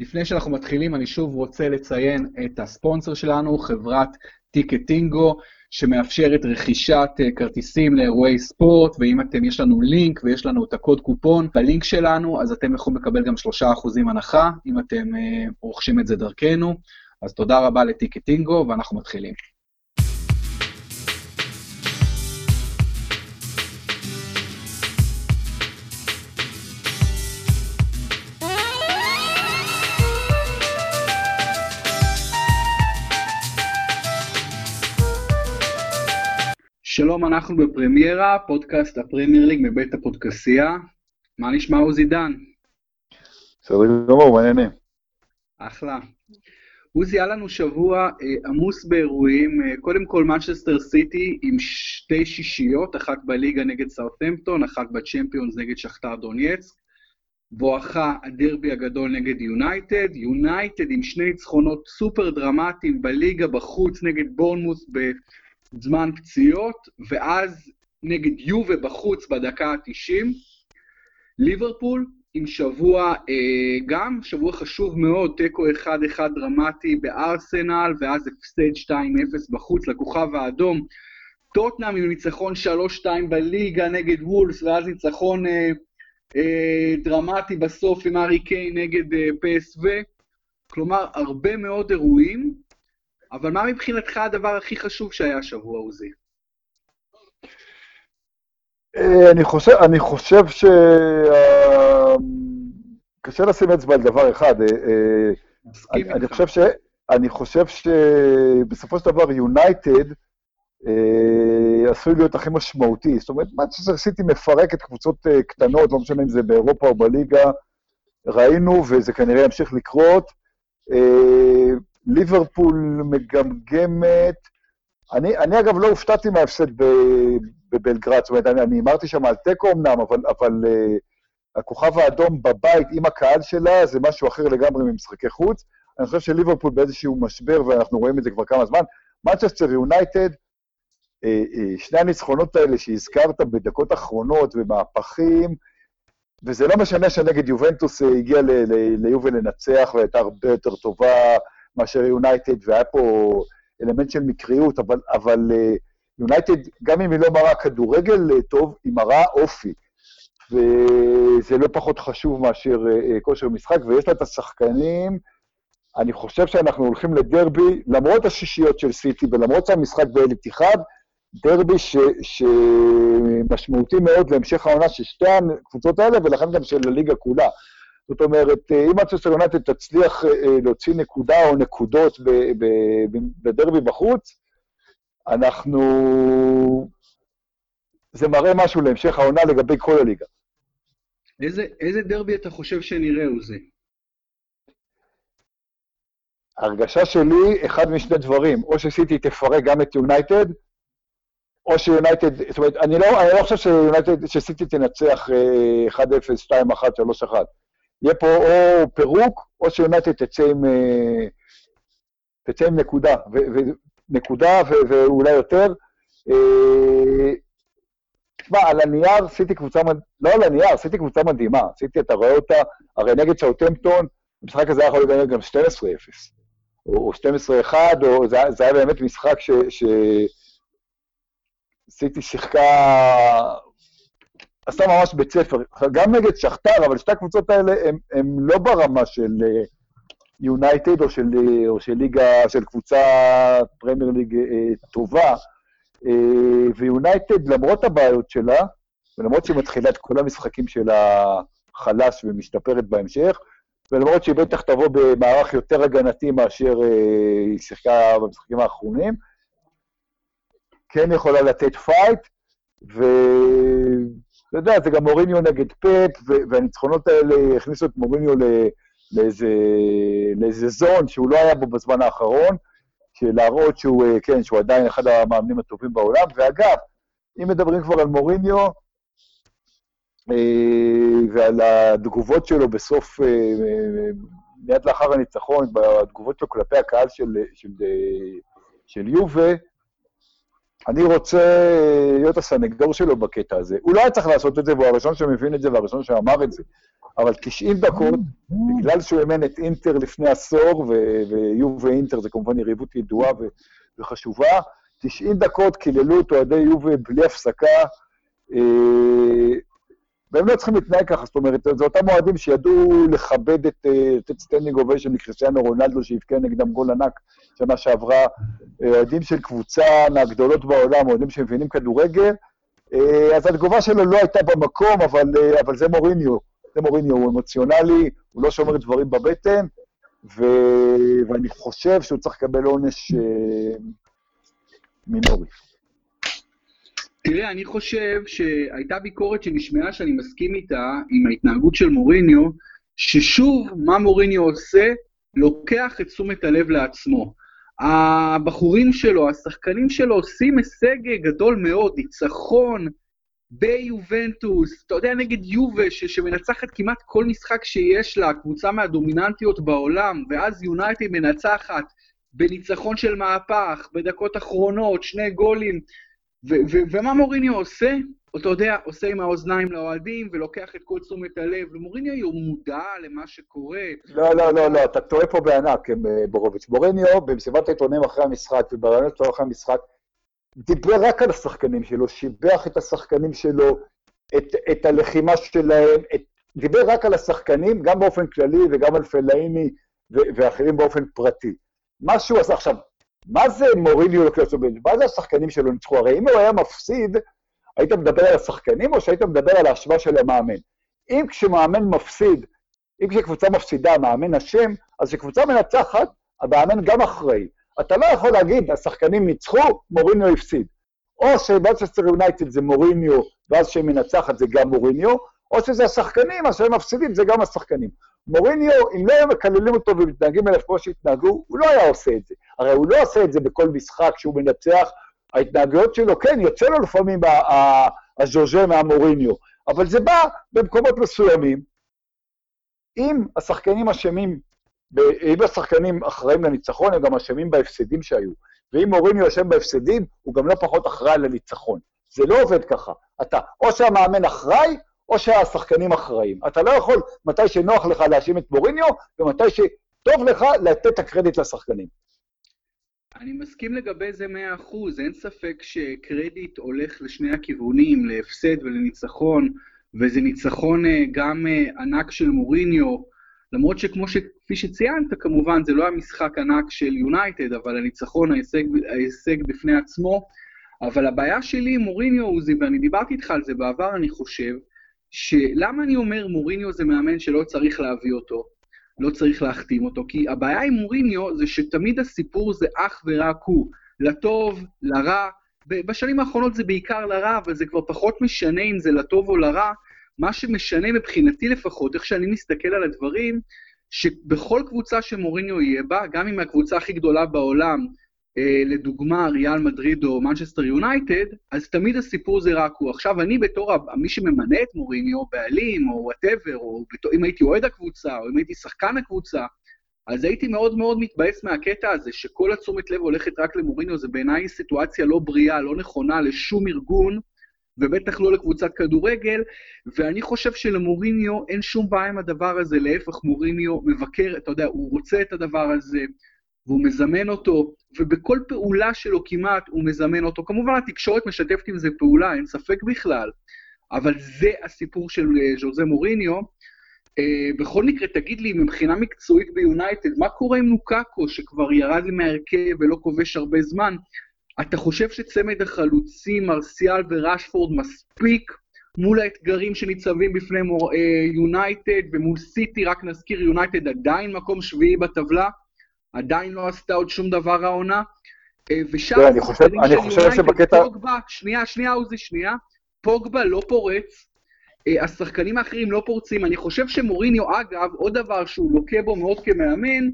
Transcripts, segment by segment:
לפני שאנחנו מתחילים, אני שוב רוצה לציין את הספונסר שלנו, חברת טיקטינגו, שמאפשרת רכישת אה, כרטיסים לאירועי ספורט, ואם אתם, יש לנו לינק ויש לנו את הקוד קופון בלינק שלנו, אז אתם יכולים לקבל גם 3% הנחה, אם אתם אה, רוכשים את זה דרכנו. אז תודה רבה לטיקטינגו, ואנחנו מתחילים. שלום, אנחנו בפרמיירה, פודקאסט הפרמייר ליג מבית הפודקסייה. מה נשמע עוזי דן? בסדר גמור, מה העניינים. אחלה. עוזי, היה לנו שבוע אה, עמוס באירועים, אה, קודם כל מנצ'סטר סיטי עם שתי שישיות, אחת בליגה נגד סאות'מפטון, אחת בצ'מפיונס נגד שכתר דונייצק. בואכה הדרבי הגדול נגד יונייטד, יונייטד עם שני ניצחונות סופר דרמטיים בליגה בחוץ נגד בורנמות' זמן פציעות, ואז נגד יובה בחוץ בדקה ה-90. ליברפול עם שבוע, אה, גם שבוע חשוב מאוד, תיקו 1-1 דרמטי בארסנל, ואז הפסד 2-0 בחוץ לכוכב האדום. טוטנאם עם ניצחון 3-2 בליגה נגד וולס, ואז ניצחון אה, אה, דרמטי בסוף עם ארי קיי נגד אה, פסו. כלומר, הרבה מאוד אירועים, אבל מה מבחינתך הדבר הכי חשוב שהיה השבוע, עוזי? אה, אני חושב, אני חושב ש... אה, קשה לשים אצבע על דבר אחד. אה, אני, אני חושב ש... אני חושב שבסופו של דבר יונייטד עשוי להיות הכי משמעותי. זאת אומרת, מה שעשיתי מפרק את קבוצות קטנות, לא משנה אם זה באירופה או בליגה, ראינו, וזה כנראה ימשיך לקרות. ליברפול מגמגמת. אני, אני אגב לא הופתעתי מההפסד בבלגרד, זאת אומרת, אני אמרתי שם על תיקו אמנם, אבל, אבל uh, הכוכב האדום בבית עם הקהל שלה זה משהו אחר לגמרי ממשחקי חוץ. אני חושב שליברפול באיזשהו משבר, ואנחנו רואים את זה כבר כמה זמן. מנצ'סטר יונייטד, אה, אה, שני הניצחונות האלה שהזכרת בדקות אחרונות ומהפכים, וזה לא משנה שנגד יובנטוס הגיע ליובל לנצח והייתה הרבה יותר טובה מאשר יונייטד, והיה פה אלמנט של מקריות, אבל, אבל יונייטד, גם אם היא לא מראה כדורגל אה, טוב, היא מראה אופי. וזה לא פחות חשוב מאשר uh, כושר משחק, ויש לה את השחקנים, אני חושב שאנחנו הולכים לדרבי, למרות השישיות של סיטי ולמרות שהמשחק באל איתיחד, דרבי שמשמעותי מאוד להמשך העונה של שתי הקבוצות האלה, ולכן גם של הליגה כולה. זאת אומרת, אה, אם מצ'סטר יונייטד תצליח אה, להוציא נקודה או נקודות בדרבי בחוץ, אנחנו... זה מראה משהו להמשך העונה לגבי כל הליגה. איזה, איזה דרבי אתה חושב שנראה, עוזי? ההרגשה שלי, אחד משני דברים, או שסיטי תפרק גם את יונייטד, או שיונייטד, זאת אומרת, אני לא, אני לא חושב שיונייטד, שסיטי תנצח 1-0, 2-1, 3-1. יהיה פה או פירוק, או שיונייטד תצא עם, אה, תצא עם נקודה, ו, ו, נקודה ו, ואולי יותר. תשמע, אה, על הנייר סיטי קבוצה, לא על הנייר, סיטי קבוצה מדהימה. סיטי, אתה רואה אותה, הרי נגד שאוטמפטון, המשחק הזה היה יכול להיות גם 12-0, או 12-1, או זה, זה היה באמת משחק ש... ש... סיטי שיחקה עשה ממש בית ספר, גם נגד שכתר, אבל שתי הקבוצות האלה הן לא ברמה של יונייטד אה, או, של, אה, או של ליגה, של קבוצה פרמייר ליג אה, טובה, ויונייטד, למרות הבעיות שלה, ולמרות שהיא מתחילה את כל המשחקים שלה חלש ומשתפרת בהמשך, ולמרות שהיא בטח תבוא במערך יותר הגנתי מאשר היא שיחקה במשחקים האחרונים, כן יכולה לתת פייט, ו... אתה יודע, זה גם מוריניו נגד פפ, והניצחונות האלה הכניסו את מוריניו לאיזה, לאיזה זון שהוא לא היה בו בזמן האחרון, להראות שהוא, אה, כן, שהוא עדיין אחד המאמנים הטובים בעולם. ואגב, אם מדברים כבר על מוריניו, אה, ועל התגובות שלו בסוף, אה, מיד לאחר הניצחון, בתגובות שלו כלפי הקהל של, של, של יובה, אני רוצה להיות הסנגדור שלו בקטע הזה. הוא לא היה צריך לעשות את זה, והוא הראשון שמבין את זה והראשון שאמר את זה. אבל 90 דקות, בגלל שהוא אימן את אינטר לפני עשור, ויובה ואינטר זה כמובן יריבות ידועה וחשובה, 90 דקות קיללו את אוהדי יובה בלי הפסקה. אה, והם לא צריכים להתנהג ככה, זאת אומרת, זה אותם אוהדים שידעו לכבד את, אה, את standing ovation מקריסטיאנו רונלדו, שהבקיע נגדם גול ענק שנה שעברה, אה, אוהדים של קבוצה מהגדולות בעולם, אוהדים שמבינים כדורגל, אז התגובה שלו לא הייתה במקום, אבל, אבל זה מוריניו, זה מוריניו, הוא אמוציונלי, הוא לא שומר דברים בבטן, ו... ואני חושב שהוא צריך לקבל עונש מינורי. תראה, אני חושב שהייתה ביקורת שנשמעה שאני מסכים איתה, עם ההתנהגות של מוריניו, ששוב, מה מוריניו עושה? לוקח את תשומת הלב לעצמו. הבחורים שלו, השחקנים שלו עושים הישג גדול מאוד, ניצחון ביובנטוס, אתה יודע, נגד יובה, ש- שמנצחת כמעט כל משחק שיש לה, קבוצה מהדומיננטיות בעולם, ואז יונייטד מנצחת בניצחון של מהפך, בדקות אחרונות, שני גולים. ומה מוריניו עושה? אתה יודע, עושה עם האוזניים לאוהדים ולוקח את כל תשומת הלב, ומוריניו הוא מודע למה שקורה. לא, לא, לא, לא, אתה טועה פה בענק, אה, בורוביץ'. מוריניו, במסיבת העיתונים אחרי המשחק וברעיונות שלו אחרי המשחק, דיבר רק על השחקנים שלו, שיבח את השחקנים שלו, את, את הלחימה שלהם, את, דיבר רק על השחקנים, גם באופן כללי וגם על פלאיני ואחרים באופן פרטי. מה שהוא עשה עכשיו, מה זה מוריניו לוקח אותו מה זה השחקנים שלו ניצחו? הרי אם הוא היה מפסיד, היית מדבר על השחקנים או שהיית מדבר על ההשוואה של המאמן? אם כשמאמן מפסיד, אם כשקבוצה מפסידה המאמן אשם, אז כשקבוצה מנצחת, המאמן גם אחראי. אתה לא יכול להגיד, השחקנים ניצחו, מוריניו הפסיד. או שבאצ'סטר יונייטד זה מוריניו, ואז שהיא מנצחת זה גם מוריניו, או שזה השחקנים, אז שהם מפסידים זה גם השחקנים. מוריניו, אם לא היו מקללים אותו ומתנהגים אליו כמו שהתנהגו, הוא לא היה עושה את זה. הרי הוא לא עושה את זה בכל משחק שהוא מנצח, ההתנהגויות שלו, כן, יוצא לו לפעמים הז'וז'ה מהמוריניו, אבל זה בא במקומות מסוימים. אם השחקנים אשמים, אם השחקנים אחראים לניצחון, הם גם אשמים בהפסדים שהיו. ואם מוריניו אשם בהפסדים, הוא גם לא פחות אחראי לניצחון. זה לא עובד ככה. אתה, או שהמאמן אחראי, או שהשחקנים אחראים. אתה לא יכול, מתי שנוח לך להאשים את מוריניו, ומתי שטוב לך לתת את הקרדיט לשחקנים. אני מסכים לגבי זה מאה אחוז, אין ספק שקרדיט הולך לשני הכיוונים, להפסד ולניצחון, וזה ניצחון אה, גם אה, ענק של מוריניו, למרות שכמו שכפי שציינת, כמובן, זה לא היה משחק ענק של יונייטד, אבל הניצחון, ההישג, ההישג בפני עצמו. אבל הבעיה שלי עם מוריניו, ואני דיברתי איתך על זה בעבר, אני חושב, שלמה אני אומר מוריניו זה מאמן שלא צריך להביא אותו, לא צריך להחתים אותו? כי הבעיה עם מוריניו זה שתמיד הסיפור זה אך ורק הוא, לטוב, לרע, בשנים האחרונות זה בעיקר לרע, אבל זה כבר פחות משנה אם זה לטוב או לרע, מה שמשנה מבחינתי לפחות, איך שאני מסתכל על הדברים, שבכל קבוצה שמוריניו יהיה בה, גם אם הקבוצה הכי גדולה בעולם, לדוגמה ריאל מדריד או מנצ'סטר יונייטד, אז תמיד הסיפור זה רק הוא. עכשיו, אני בתור מי שממנה את מוריניו, בעלים או whatever, או בתור, אם הייתי אוהד הקבוצה, או אם הייתי שחקן הקבוצה, אז הייתי מאוד מאוד מתבאס מהקטע הזה, שכל התשומת לב הולכת רק למוריניו, זה בעיניי סיטואציה לא בריאה, לא נכונה לשום ארגון, ובטח לא לקבוצת כדורגל, ואני חושב שלמוריניו אין שום בעיה עם הדבר הזה, להפך, מוריניו מבקר, אתה יודע, הוא רוצה את הדבר הזה, והוא מזמן אותו, ובכל פעולה שלו כמעט הוא מזמן אותו. כמובן התקשורת משתפת עם זה פעולה, אין ספק בכלל, אבל זה הסיפור של אה, ז'וזה מוריניו. Uh, בכל מקרה, תגיד לי, מבחינה מקצועית ביונייטד, מה קורה עם נוקאקו, שכבר ירד מההרכב ולא כובש הרבה זמן? אתה חושב שצמד החלוצים, מרסיאל וראשפורד, מספיק מול האתגרים שניצבים בפני יונייטד, uh, ומול סיטי, רק נזכיר, יונייטד עדיין מקום שביעי בטבלה? עדיין לא עשתה עוד שום דבר העונה. אה, ושם, אני חושב, אני חושב שבקטע... פוגבה, שנייה, שנייה, עוזי, שנייה. פוגבה לא פורץ, אה, השחקנים האחרים לא פורצים. אני חושב שמוריניו, אגב, עוד דבר שהוא לוקה בו מאוד כמאמן,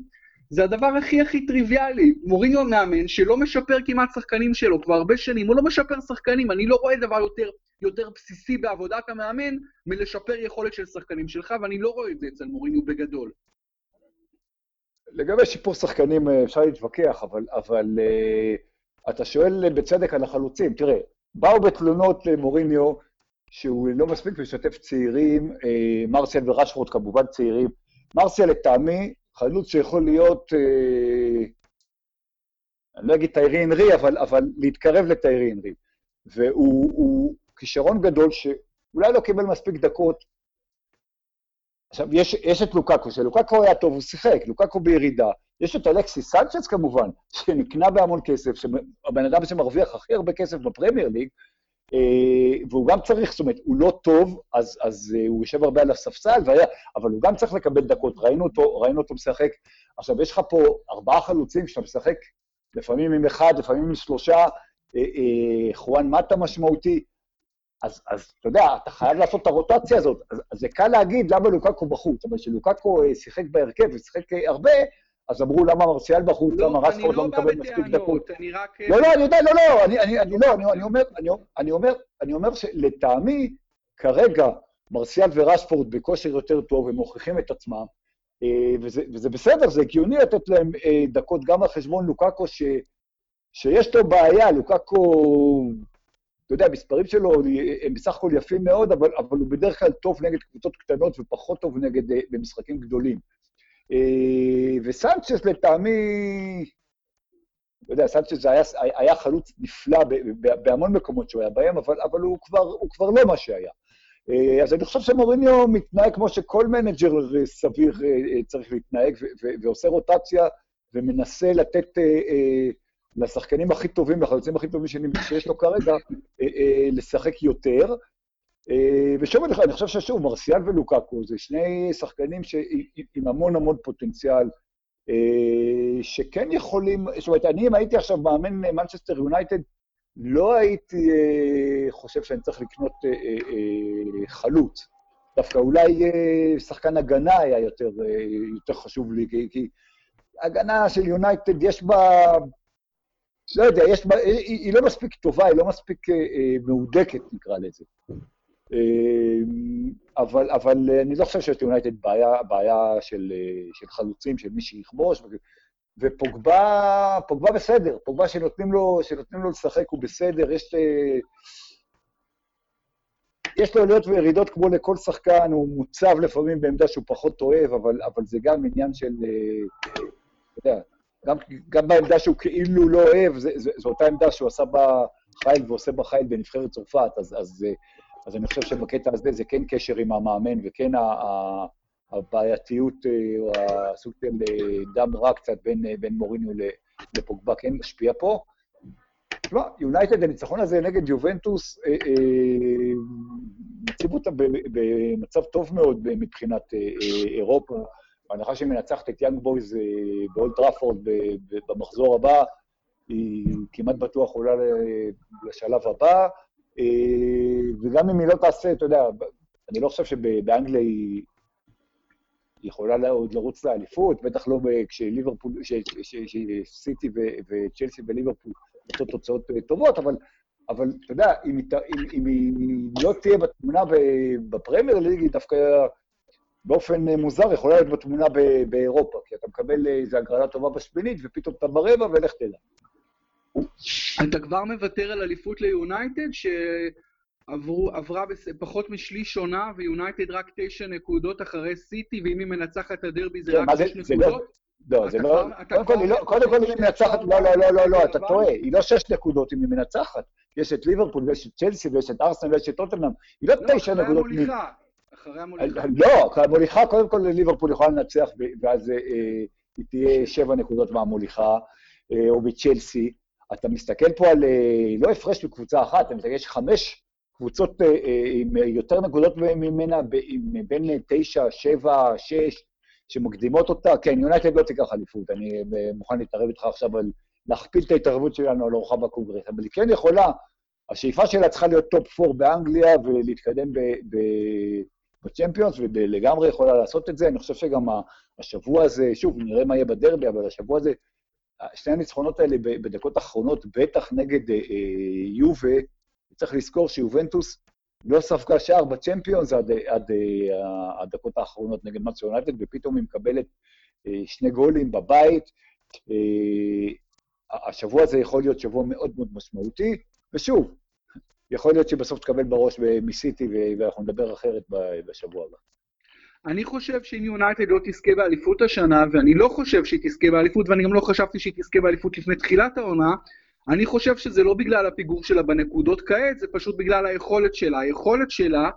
זה הדבר הכי הכי טריוויאלי. מוריניו מאמן שלא משפר כמעט שחקנים שלו כבר הרבה שנים, הוא לא משפר שחקנים, אני לא רואה דבר יותר, יותר בסיסי בעבודת המאמן מלשפר יכולת של שחקנים שלך, ואני לא רואה את זה אצל מוריניו בגדול. לגבי שיפור שחקנים אה, אפשר להתווכח, אבל, אבל uh, אתה שואל בצדק על החלוצים. תראה, באו בתלונות למוריניו שהוא לא מספיק משתף צעירים, אה, מרסיאל ורשפורד כמובן צעירים. מרסיאל לטעמי חלוץ שיכול להיות, אה, אני לא אגיד טיירי אנרי, אבל, אבל להתקרב לטיירי אנרי. והוא כישרון גדול שאולי לא קיבל מספיק דקות. עכשיו, יש, יש את לוקקו, שלוקקו היה טוב, הוא שיחק, לוקקו בירידה. יש את אלכסי סנצ'ס כמובן, שנקנה בהמון כסף, הבן אדם שמרוויח הכי הרבה כסף בפרמייר ליג, אה, והוא גם צריך, זאת אומרת, הוא לא טוב, אז, אז אה, הוא יושב הרבה על הספסל, והיה, אבל הוא גם צריך לקבל דקות, ראינו אותו, ראינו אותו משחק. עכשיו, יש לך פה ארבעה חלוצים שאתה משחק לפעמים עם אחד, לפעמים עם שלושה, אה, חואן מטה משמעותי, אז, אז אתה יודע, אתה חייב לעשות את הרוטציה הזאת. אז, אז זה קל להגיד למה לוקקו בחוץ, אבל כשלוקקו שיחק בהרכב ושיחק הרבה, אז אמרו למה מרסיאל בחוץ, לא, למה רשפורד לא מקבל מספיק דקות. אני רק... לא, לא, אני יודע, לא, לא, אני, אני, אני, לא, אני, אני אומר, אני, אני אומר, אני אומר שלטעמי, כרגע, מרסיאל ורשפורד בכושר יותר טוב, הם מוכיחים את עצמם, אה, וזה, וזה בסדר, זה הגיוני לתת להם אה, דקות גם על חשבון לוקאקו, ש, שיש לו בעיה, לוקאקו, אתה יודע, המספרים שלו הם בסך הכל יפים מאוד, אבל, אבל הוא בדרך כלל טוב נגד קבוצות קטנות ופחות טוב נגד, אה, במשחקים גדולים. אה, וסנצ'ס לטעמי, אתה יודע, סנצ'ס היה, היה חלוץ נפלא בהמון מקומות שהוא היה בהם, אבל, אבל הוא, כבר, הוא כבר לא מה שהיה. אה, אז אני חושב שמוריניו מתנהג כמו שכל מנג'ר סביר צריך להתנהג, ועושה רוטציה ומנסה לתת לשחקנים הכי טובים, לחלוצים הכי טובים שיש לו כרגע, לשחק יותר. אה, ושוב, אני חושב ששוב, מרסיאל ולוקאקו זה שני שחקנים עם המון המון פוטנציאל, אה, שכן יכולים, זאת אומרת, אני אם הייתי עכשיו מאמן מנצ'סטר יונייטד, לא הייתי אה, חושב שאני צריך לקנות חלוץ. דווקא אולי שחקן הגנה היה יותר, יותר חשוב לי, כי, כי הגנה של יונייטד יש בה, לא יודע, יש היא, היא לא מספיק טובה, היא לא מספיק מהודקת, נקרא לזה. אמ, אבל, אבל אני לא חושב שיש ליונייטד בעיה, בעיה של, של חלוצים, של מי שיכבוש, ופוגבה פוגבה בסדר, פוגבה שנותנים לו, שנותנים לו לשחק הוא בסדר, יש, יש לו עליות וירידות כמו לכל שחקן, הוא מוצב לפעמים בעמדה שהוא פחות אוהב, אבל, אבל זה גם עניין של, אתה יודע, גם, גם בעמדה שהוא כאילו לא אוהב, זו אותה עמדה שהוא עשה בה חיל ועושה בה חיל בנבחרת צרפת, אז, אז אז אני חושב שבקטע הזה זה כן קשר עם המאמן, וכן הבעייתיות, אה, או הסוג של אה, דם רע קצת בין, אה, בין מוריניו לפוגבה כן משפיע פה. תשמע, יונייטד, הניצחון הזה נגד יובנטוס, מציב אותה במצב טוב מאוד מבחינת אירופה. בהנחה שהיא מנצחת את יאנג בויז באולט טראפורד במחזור הבא, היא כמעט בטוח עולה לשלב הבא. אה, וגם אם היא לא תעשה, אתה יודע, אני לא חושב שבאנגליה היא יכולה עוד לרוץ לאליפות, בטח לא כשליברפול, שסיטי וצ'לסי וליברפול עושות תוצאות אה, טובות, אבל, אבל אתה יודע, אם, אם, אם היא לא תהיה בתמונה בפרמייר ליג, היא דווקא באופן מוזר יכולה להיות בתמונה באירופה, כי אתה מקבל איזו הגרלה טובה בשמינית, ופתאום אתה ברבע, ולך תדע. אתה כבר מוותר על אליפות ליונייטד, שעברה פחות משליש עונה, ויונייטד רק תשע נקודות אחרי סיטי, ואם היא מנצחת את הדרבי זה כן, רק שש נקודות? לא, זה לא... קודם כל, היא מנצחת, לא, לא, לא, לא, לא, אתה טועה, היא לא שש נקודות אם היא מנצחת. יש את ליברפול, ויש את צ'לסי, ויש את ארסנל, ויש את טוטנאם. היא לא, לא תשע נקודות. אחרי המוליכה. לא, המוליכה, קודם כל ליברפול יכולה לנצח, ואז אה, היא תהיה שבע נקודות מהמוליכה, אה, או מצ'לסי. אתה מסתכל פה על, אה, לא הפרש בקבוצה אחת, אתה מסתכל, יש חמש קבוצות עם יותר נקודות ממנה, בין תשע, שבע, שש, שמקדימות אותה. כן, יונייטד לא תיקח אליפות, אני מוכן להתערב איתך עכשיו על להכפיל את ההתערבות שלנו על אורחה בקונגרס, אבל היא כן יכולה, השאיפה שלה צריכה להיות top 4 באנגליה ולהתקדם בצ'מפיונס, ולגמרי יכולה לעשות את זה. אני חושב שגם השבוע הזה, שוב, נראה מה יהיה בדרבי, אבל השבוע הזה שני הניצחונות האלה בדקות האחרונות, בטח נגד אה, אה, יובה, צריך לזכור שיובנטוס לא ספגה שער בצ'מפיונס עד, עד אה, הדקות האחרונות נגד מנצ'סטר יונייטד, ופתאום היא מקבלת שני גולים בבית. השבוע הזה יכול להיות שבוע מאוד מאוד משמעותי, ושוב, יכול להיות שבסוף תקבל בראש מסיטי ואנחנו נדבר אחרת בשבוע הבא. אני חושב שאם יונייטד לא תזכה באליפות השנה, ואני לא חושב שהיא תזכה באליפות, ואני גם לא חשבתי שהיא תזכה באליפות לפני תחילת העונה, אני חושב שזה לא בגלל הפיגור שלה בנקודות כעת, זה פשוט בגלל היכולת שלה. היכולת שלה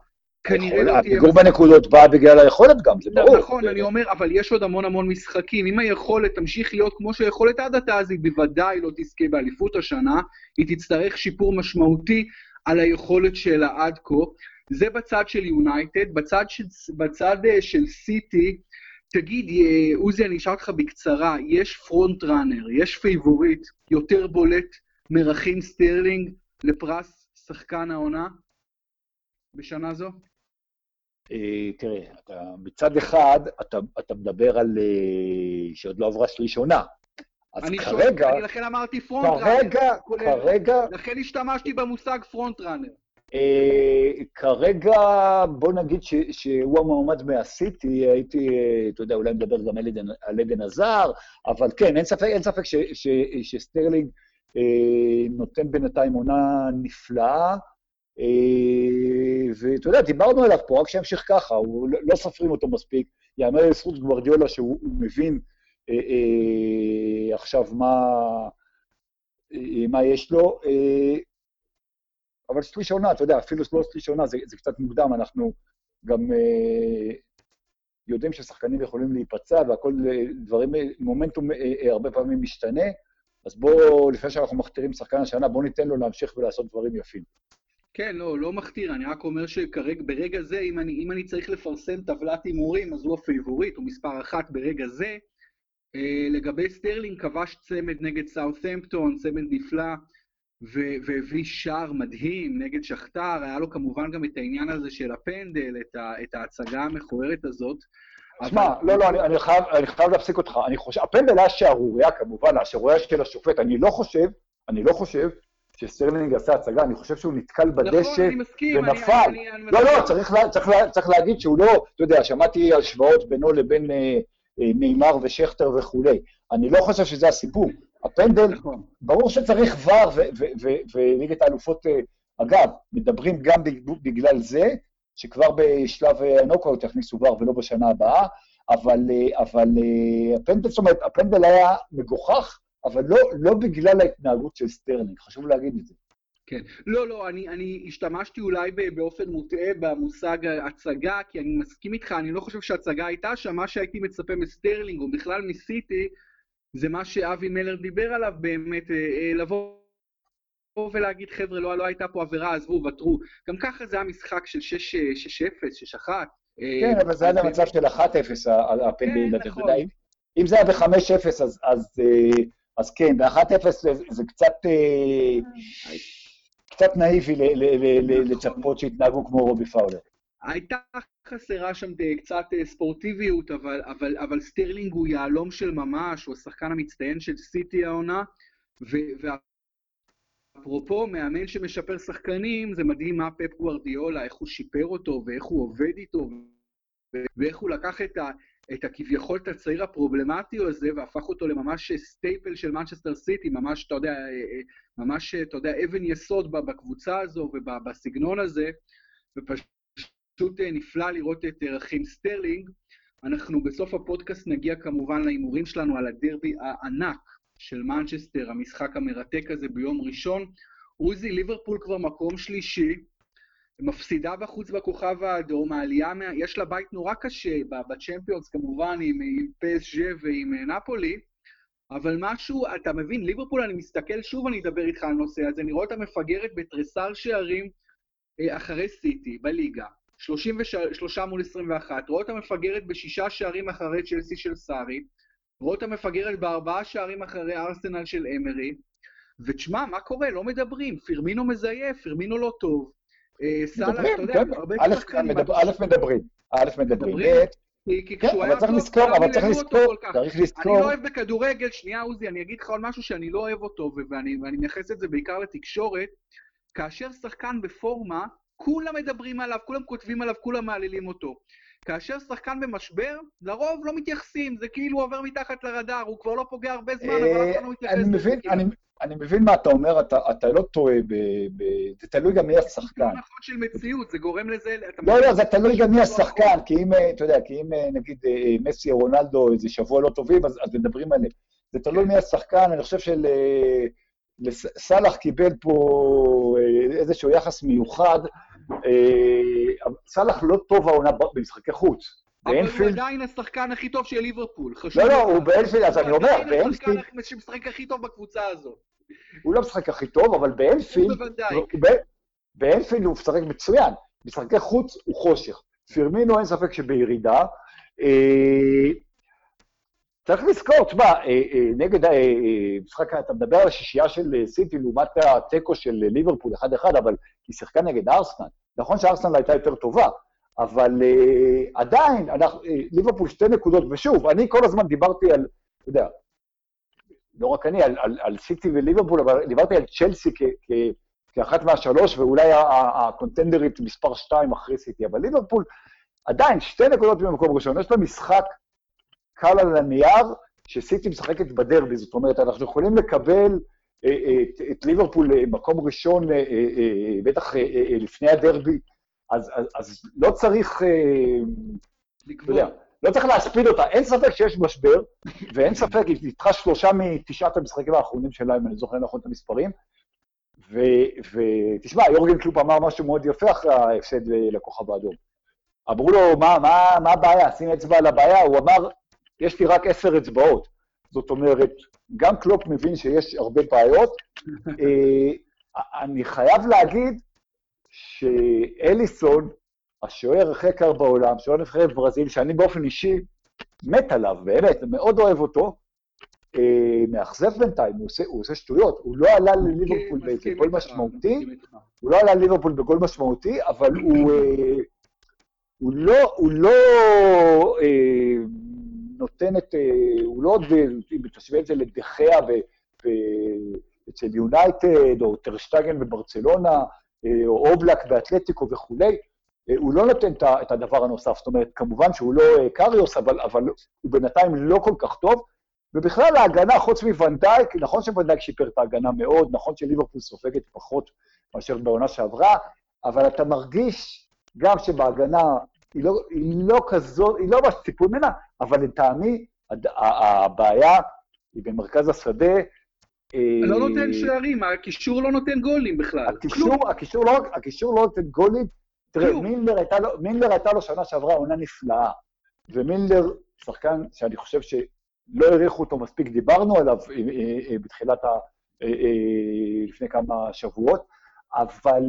כנראה לא תהיה... הפיגור בנקודות בא בגלל היכולת גם, זה ברור. נכון, אני אומר, אבל יש עוד המון המון משחקים. אם היכולת תמשיך להיות כמו שהיכולת עד עתה, אז היא בוודאי לא תזכה באליפות השנה, היא תצטרך שיפור משמעותי על היכולת שלה עד כה. זה בצד של יונייטד, בצד בצד אה, של סיטי, תגיד, אה, עוזי, אני אשאל אותך בקצרה, יש front runner, יש favorite יותר בולט מרחים סטרלינג לפרס שחקן העונה בשנה זו? אה, תראה, מצד אחד, אתה מדבר על שעוד לא עברה שליש עונה. אז אני כרגע... אני לכן אמרתי front כרגע, runner. כרגע, כרגע... לכן השתמשתי במושג front runner. אה, כרגע, בוא נגיד ש, שהוא המועמד מהסיטי, הייתי, אתה יודע, אולי מדבר גם על אדן הזאר, אבל כן, אין ספק, אין ספק ש, ש, שסטרלינג אה, נותן בינתיים עונה נפלאה, אה, ואתה יודע, דיברנו עליו פה, רק שימשיך ככה, הוא, לא, לא סופרים אותו מספיק, יאמר לזכות גוורדיולה שהוא מבין עכשיו מה, אה, מה יש לו. אה, אבל שליש עונה, אתה יודע, אפילו לא שליש עונה, זה, זה קצת מוקדם, אנחנו גם אה, יודעים ששחקנים יכולים להיפצע והכל, אה, דברים, מומנטום אה, אה, הרבה פעמים משתנה, אז בואו, לפני שאנחנו מכתירים שחקן השנה, בואו ניתן לו להמשיך ולעשות דברים יפים. כן, לא, לא מכתיר, אני רק אומר שברגע זה, אם אני, אם אני צריך לפרסם טבלת הימורים, אז הוא ה favorite, הוא מספר אחת ברגע זה. אה, לגבי סטרלינג, כבש צמד נגד סאות'המפטון, צמד נפלא. והביא שער מדהים נגד שחטאר, היה לו כמובן גם את העניין הזה של הפנדל, את, ה, את ההצגה המכוערת הזאת. שמע, אבל... לא, לא, אני, אני, חייב, אני חייב להפסיק אותך. אני חושב, הפנדל היה שערוריה כמובן, השערוריה של השופט. אני לא חושב, אני לא חושב שסטרלינג עשה הצגה, אני חושב שהוא נתקל נכון, בדשא נכון, ונפל. אני, אני, אני לא, לא, צריך, לה, צריך, לה, צריך להגיד שהוא לא, אתה יודע, שמעתי השוואות בינו לבין אה, אה, ניימאר ושכטר וכולי. אני לא חושב שזה הסיפור. הפנדל, נכון. ברור שצריך VAR בליגת האלופות, אה, אגב, מדברים גם בגלל זה, שכבר בשלב הנוקאוט יכניסו VAR ולא בשנה הבאה, אבל, אה, אבל אה, הפנדל, זאת אומרת, הפנדל היה מגוחך, אבל לא, לא בגלל ההתנהגות של סטרלינג, חשוב להגיד את זה. כן. לא, לא, אני, אני השתמשתי אולי באופן מוטעה במושג הצגה, כי אני מסכים איתך, אני לא חושב שהצגה הייתה שם, מה שהייתי מצפה מסטרלינג, או בכלל מסיטי, זה מה שאבי מלר דיבר עליו באמת, אה, אה, לבוא ולהגיד, חבר'ה, לא, לא הייתה פה עבירה, עזבו, ותרו. גם ככה זה היה משחק של 6-0, 6-1. כן, אבל זה היה במצב של 1-0, הפנדל, אתה יודע. אם זה היה ב-5-0, אז, אז, אה, אז כן, ב-1-0 זה קצת, קצת נאיבי. לצפות שהתנהגו כמו רובי פאולר. הייתה חסרה שם קצת אה, ספורטיביות, אבל, אבל, אבל סטרלינג הוא יהלום של ממש, הוא השחקן המצטיין של סיטי העונה, ואפרופו, מאמן שמשפר שחקנים, זה מדהים מה פפ גוורדיולה, איך הוא שיפר אותו, ואיך הוא עובד איתו, ואיך הוא לקח את, ה, את הכביכול את הצעיר הפרובלמטי הזה, והפך אותו לממש סטייפל של מנצ'סטר סיטי, ממש, אתה יודע, אה, אה, ממש, אתה יודע, אבן יסוד בקבוצה הזו ובסגנון הזה, ופשוט... פשוט אה, נפלא לראות את אה, רחים סטרלינג. אנחנו בסוף הפודקאסט נגיע כמובן להימורים שלנו על הדרבי הענק של מנצ'סטר, המשחק המרתק הזה ביום ראשון. עוזי, ליברפול כבר מקום שלישי, מפסידה בחוץ בכוכב האדום, העלייה, מה... יש לה בית נורא קשה בצ'מפיונס כמובן עם, עם פסג'ה ועם אה, נפולי, אבל משהו, אתה מבין, ליברפול, אני מסתכל, שוב אני אדבר איתך על הנושא הזה, אני רואה אותה מפגרת בתריסר שערים אחרי סיטי בליגה. 33 מול 21, רואה אותה מפגרת בשישה שערים אחרי צ'לסי של סארי, רואה אותה מפגרת בארבעה שערים אחרי ארסנל של אמרי, ותשמע, מה קורה? לא מדברים, פרמינו מזייף, פרמינו לא טוב. אה, סאלח, אתה יודע, הרבה שחקנים... א', מדברים, א', מדברים, כי כן, כשהוא היה צריך לזכור, אבל צריך לזכור, צריך לזכור. אני לא אוהב בכדורגל, שנייה עוזי, אני אגיד לך עוד משהו שאני לא אוהב אותו, ואני מייחס את זה בעיקר לתקשורת, כאשר שחקן בפורמה, כולם מדברים עליו, כולם כותבים עליו, כולם מעלילים אותו. כאשר שחקן במשבר, לרוב לא מתייחסים, זה כאילו עובר מתחת לרדאר, הוא כבר לא פוגע הרבה זמן, אבל אף אחד לא מתייחס לזה. אני מבין מה אתה אומר, אתה, אתה לא טועה, ב, ב, זה תלוי גם מי השחקן. זה נכון של מציאות, זה גורם לזה... לא, לא, זה תלוי גם מי השחקן, כי אם, אתה יודע, כי אם נגיד מסי או רונלדו איזה שבוע לא טובים, אז, אז מדברים עליהם. זה תלוי מי השחקן, אני חושב של... סאלח קיבל פה איזשהו יחס מיוחד. סאלח לא טוב העונה במשחקי חוץ. אבל הוא עדיין השחקן הכי טוב של ליברפול. לא, לא, הוא באנפילד, אז אני אומר, באנפילד... הוא עדיין השחקן שמשחק הכי טוב בקבוצה הזאת. הוא לא משחק הכי טוב, אבל באנפילד... באנפילד הוא משחק מצוין. משחקי חוץ הוא חושך. פירמינו אין ספק שבירידה. צריך לזכור, תשמע, נגד משחק, אתה מדבר על השישייה של סיטי לעומת התיקו של ליברפול 1-1, אבל היא שיחקה נגד ארסנל. נכון שארסנל הייתה יותר טובה, אבל עדיין, ליברפול שתי נקודות, ושוב, אני כל הזמן דיברתי על, אתה יודע, לא רק אני, על, על, על סיטי וליברפול, אבל דיברתי על צ'לסי כ, כ, כאחת מהשלוש, ואולי הקונטנדרית מספר שתיים אחרי סיטי, אבל ליברפול עדיין שתי נקודות במקום ראשון, יש לה משחק קל על הנייר, שסיטי משחקת בדרבי, זאת אומרת, אנחנו יכולים לקבל אה, אה, את, את ליברפול למקום ראשון, אה, בטח לפני הדרבי, אז, אז, אז לא צריך, אתה יודע, לא צריך להספיד אותה. אין ספק שיש משבר, ואין ספק, היא ניתחה שלושה מתשעת המשחקים האחרונים שלה, אם אני זוכר נכון את המספרים. ותשמע, יורגן קלופ אמר משהו מאוד יפה אחרי ההפסד לכוכב האדום. אמרו לו, מה, מה, מה הבעיה? שים אצבע על הבעיה. הוא אמר, יש לי רק עשר אצבעות. זאת אומרת, גם קלופ מבין שיש הרבה בעיות. אה, אני חייב להגיד שאליסון, השוער הכי יקר בעולם, שוער נבחרת ברזיל, שאני באופן אישי מת עליו, באמת, מאוד אוהב אותו, אה, מאכזב בינתיים, הוא עושה, הוא עושה שטויות, הוא לא עלה לליברפול בגול משמעותי, הוא לא עלה לליברפול בגול משמעותי, אבל הוא, אה, הוא לא, הוא לא אה, נותן את, אה, הוא לא, אם תשווה את זה לדחיה אצל יונייטד, או טרשטגן בברצלונה, אה, או אובלק באתלטיקו וכולי, אה, הוא לא נותן את הדבר הנוסף. זאת אומרת, כמובן שהוא לא קריוס, אבל, אבל הוא בינתיים לא כל כך טוב. ובכלל ההגנה, חוץ מוונדייק, נכון שוונדייק שיפר את ההגנה מאוד, נכון שליברפול סופגת פחות מאשר בעונה שעברה, אבל אתה מרגיש גם שבהגנה היא לא, היא לא כזאת, היא לא מה שציפו ממנה, אבל לטעמי הבעיה היא במרכז השדה. לא נותן שערים, הקישור לא נותן גולים בכלל. הקישור, הקישור, לא, הקישור לא נותן גולים. תראה, מילנר הייתה, לו, מילנר הייתה לו שנה שעברה עונה נפלאה, ומילנר, שחקן שאני חושב שלא העריכו אותו מספיק, דיברנו עליו אה, אה, אה, בתחילת ה... לפני כמה שבועות, אבל,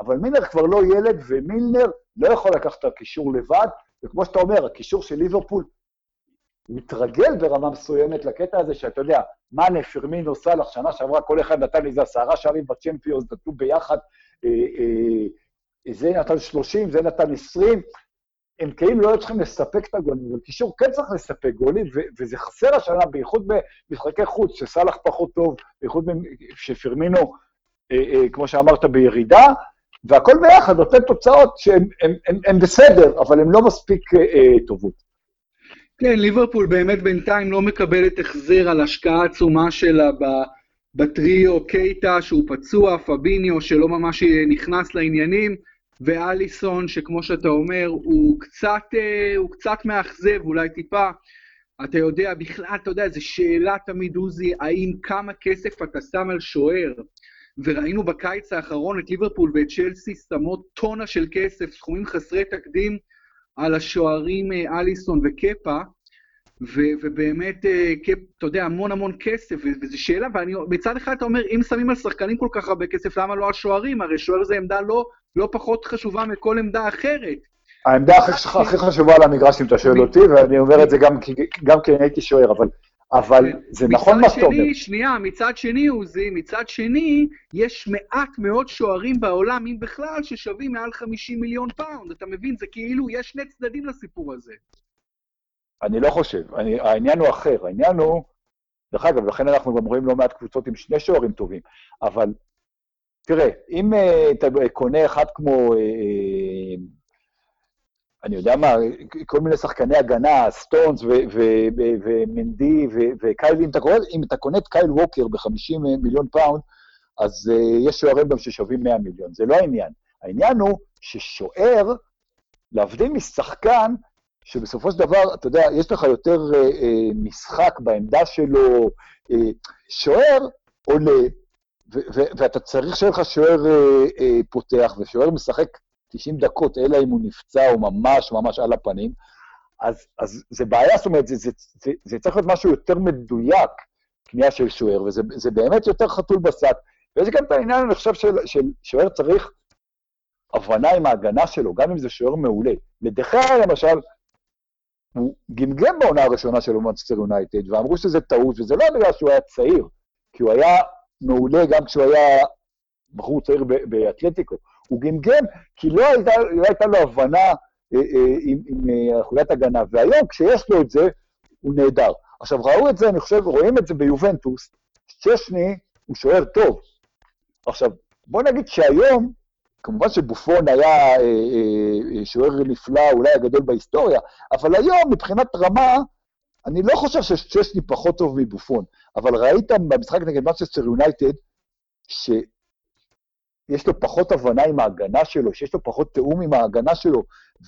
אבל מילנר כבר לא ילד, ומילנר לא יכול לקחת את הקישור לבד, וכמו שאתה אומר, הקישור של ליברפול מתרגל ברמה מסוימת לקטע הזה, שאתה יודע, מאנה, פרמינו, סאלח, שנה שעברה, כל אחד נתן איזה עשרה שערים בצ'מפיונס, נתנו ביחד, אה, אה, זה נתן 30, זה נתן 20, הם כאילו לא היו צריכים לספק את הגולים, אבל קישור כן צריך לספק גולים, וזה חסר השנה, בייחוד במשחקי חוץ, שסאלח פחות טוב, בייחוד שפרמינו, אה, אה, כמו שאמרת, בירידה, והכל ביחד נותן תוצאות שהן בסדר, אבל הן לא מספיק אה, אה, טובות. כן, ליברפול באמת בינתיים לא מקבלת החזר על השקעה עצומה שלה בטריו, קייטה שהוא פצוע, פביניו שלא ממש נכנס לעניינים, ואליסון שכמו שאתה אומר הוא קצת, אה, הוא קצת מאכזב, אולי טיפה. אתה יודע, בכלל, אתה יודע, זו שאלה תמיד, עוזי, האם כמה כסף אתה שם על שוער? וראינו בקיץ האחרון את ליברפול ואת צ'לסי שמות טונה של כסף, סכומים חסרי תקדים על השוערים אה, אליסון וקפה, ו- ובאמת, אה, אתה יודע, המון המון כסף, וזו שאלה, ומצד אחד אתה אומר, אם שמים על שחקנים כל כך הרבה כסף, למה לא השוערים? הרי שוער זה עמדה לא, לא פחות חשובה מכל עמדה אחרת. העמדה הכי חשובה על המגרש, אם אתה שואל אותי, ואני אומר את זה גם כי הייתי שוער, אבל אבל זה נכון מה שאתה אומר. שנייה, מצד שני, עוזי, מצד שני, יש מעט מאוד שוערים בעולם, אם בכלל, ששווים מעל 50 מיליון פאונד. אתה מבין? זה כאילו, יש שני צדדים לסיפור הזה. אני לא חושב. אני, העניין הוא אחר. העניין הוא, דרך אגב, לכן אנחנו גם רואים לא מעט קבוצות עם שני שוערים טובים. אבל תראה, אם uh, אתה קונה אחד כמו... Uh, אני יודע מה, כל מיני שחקני הגנה, סטונס ומנדי וקייל, אם אתה, קורא, אם אתה קונה את קייל ווקר ב-50 מיליון פאונד, אז יש שוערים גם ששווים 100 מיליון. זה לא העניין. העניין הוא ששוער, להבדיל משחקן, שבסופו של דבר, אתה יודע, יש לך יותר uh, uh, משחק בעמדה שלו, uh, שוער עולה, ואתה צריך שיהיה לך שוער uh, uh, פותח, ושוער משחק 90 דקות, אלא אם הוא נפצע או ממש ממש על הפנים, אז, אז זה בעיה, זאת אומרת, זה, זה, זה, זה צריך להיות משהו יותר מדויק, קנייה של שוער, וזה באמת יותר חתול בשק. ויש גם את העניין, אני חושב, של, של שוער צריך הבנה עם ההגנה שלו, גם אם זה שוער מעולה. לדחיה, למשל, הוא גמגם בעונה הראשונה שלו במנצ'סטר יונייטד, ואמרו שזה טעות, וזה לא בגלל שהוא היה צעיר, כי הוא היה מעולה גם כשהוא היה בחור צעיר באתלטיקו. הוא גמגם כי לא הייתה, לא הייתה לו הבנה אה, אה, עם, עם אה, חוליית הגנה, והיום כשיש לו את זה, הוא נהדר. עכשיו, ראו את זה, אני חושב, רואים את זה ביובנטוס, צ'שני הוא שוער טוב. עכשיו, בוא נגיד שהיום, כמובן שבופון היה אה, אה, שוער נפלא, אולי הגדול בהיסטוריה, אבל היום, מבחינת רמה, אני לא חושב שצ'שני פחות טוב מבופון, אבל ראית במשחק נגד מצ'סטר יונייטד, יש לו פחות הבנה עם ההגנה שלו, שיש לו פחות תיאום עם ההגנה שלו,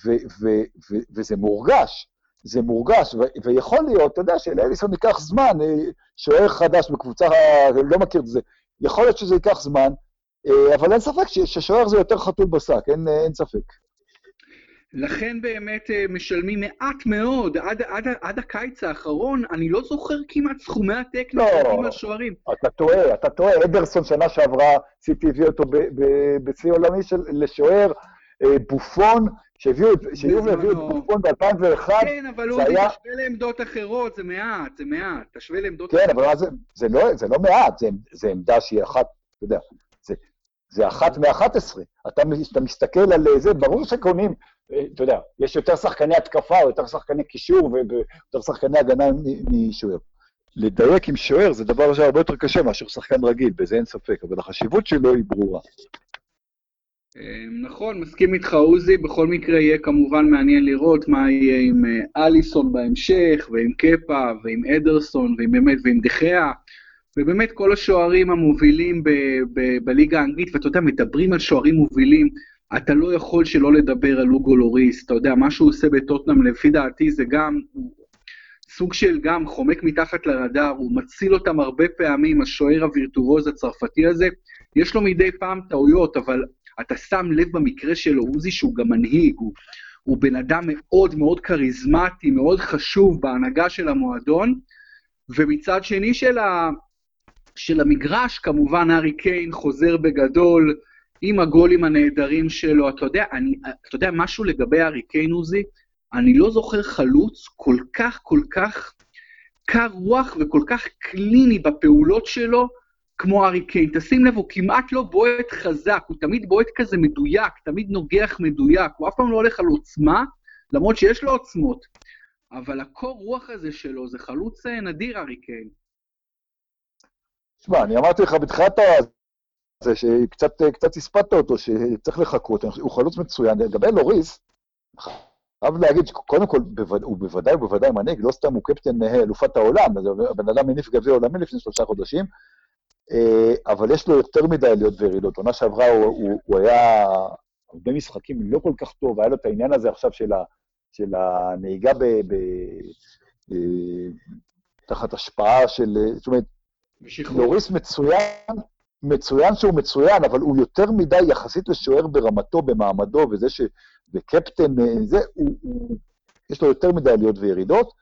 ו- ו- ו- וזה מורגש, זה מורגש, ו- ויכול להיות, אתה יודע, שלאליסון ייקח זמן, אה, שוער חדש בקבוצה, לא מכיר את זה, יכול להיות שזה ייקח זמן, אה, אבל אין ספק ששוער זה יותר חתול בשק, אין, אין ספק. לכן באמת אה, משלמים מעט מאוד, עד, עד, עד הקיץ האחרון, אני לא זוכר כמעט סכומי עתק לא, על שוערים. אתה טועה, אתה טועה, אדרסון שנה שעברה, סיטי הביא אותו בשיא עולמי של, לשוער, אה, בופון, שהביאו את בופון ב-2001, כן, אבל הוא היה... תשווה לעמדות אחרות, זה מעט, זה מעט, תשווה לעמדות כן, אחרות. כן, אבל זה, זה, לא, זה לא מעט, זה, זה עמדה שהיא אחת, אתה יודע, זה, זה אחת מאחת עשרה. אתה, אתה מסתכל על זה, ברור שקונים אתה יודע, יש יותר שחקני התקפה, או יותר שחקני קישור, ויותר שחקני הגנה משוער. לדייק עם שוער זה דבר שהרבה יותר קשה מאשר שחקן רגיל, בזה אין ספק, אבל החשיבות שלו היא ברורה. אמ, נכון, מסכים איתך עוזי, בכל מקרה יהיה כמובן מעניין לראות מה יהיה עם אה, אליסון בהמשך, ועם קפה, ועם אדרסון, ועם באמת, ועם דחיה, ובאמת כל השוערים המובילים בליגה האנגלית, ואתה יודע, מדברים על שוערים מובילים, אתה לא יכול שלא לדבר על אוגו לוריס, אתה יודע, מה שהוא עושה בטוטנאם, לפי דעתי זה גם סוג של גם חומק מתחת לרדאר, הוא מציל אותם הרבה פעמים, השוער הווירטורוז הצרפתי הזה, יש לו מדי פעם טעויות, אבל אתה שם לב במקרה שלו, עוזי, שהוא גם מנהיג, הוא, הוא בן אדם מאוד מאוד כריזמטי, מאוד חשוב בהנהגה של המועדון, ומצד שני של, ה, של המגרש, כמובן הארי קיין חוזר בגדול, עם הגולים הנהדרים שלו, אתה יודע, אני, אתה יודע משהו לגבי הארי קיין עוזי? אני לא זוכר חלוץ כל כך כל כך קר רוח וכל כך קליני בפעולות שלו כמו הארי קיין. תשים לב, הוא כמעט לא בועט חזק, הוא תמיד בועט כזה מדויק, תמיד נוגח מדויק, הוא אף פעם לא הולך על עוצמה, למרות שיש לו עוצמות. אבל הקור רוח הזה שלו זה חלוץ אה, נדיר, הארי קיין. תשמע, אני אמרתי לך בתחילת זה שקצת הספדת אותו, שצריך לחכות, הוא חלוץ מצוין. לגבי לוריס, חייב להגיד שקודם כל, הוא בוודאי ובוודאי מנהיג, לא סתם הוא קפטן אלופת העולם, הבן אדם מניף גביע עולמי לפני שלושה חודשים, אה, אבל יש לו יותר מדי עליות וירידות. עונה שעברה הוא, היה הרבה משחקים לא כל כך טוב, היה לו את העניין הזה עכשיו של, ה, של הנהיגה ב, ב, ב, תחת השפעה של... זאת אומרת, לוריס מצוין, מצוין שהוא מצוין, אבל הוא יותר מדי יחסית לשוער ברמתו, במעמדו, וזה ש... וקפטן, אה, זה, הוא, הוא, יש לו יותר מדי עליות וירידות.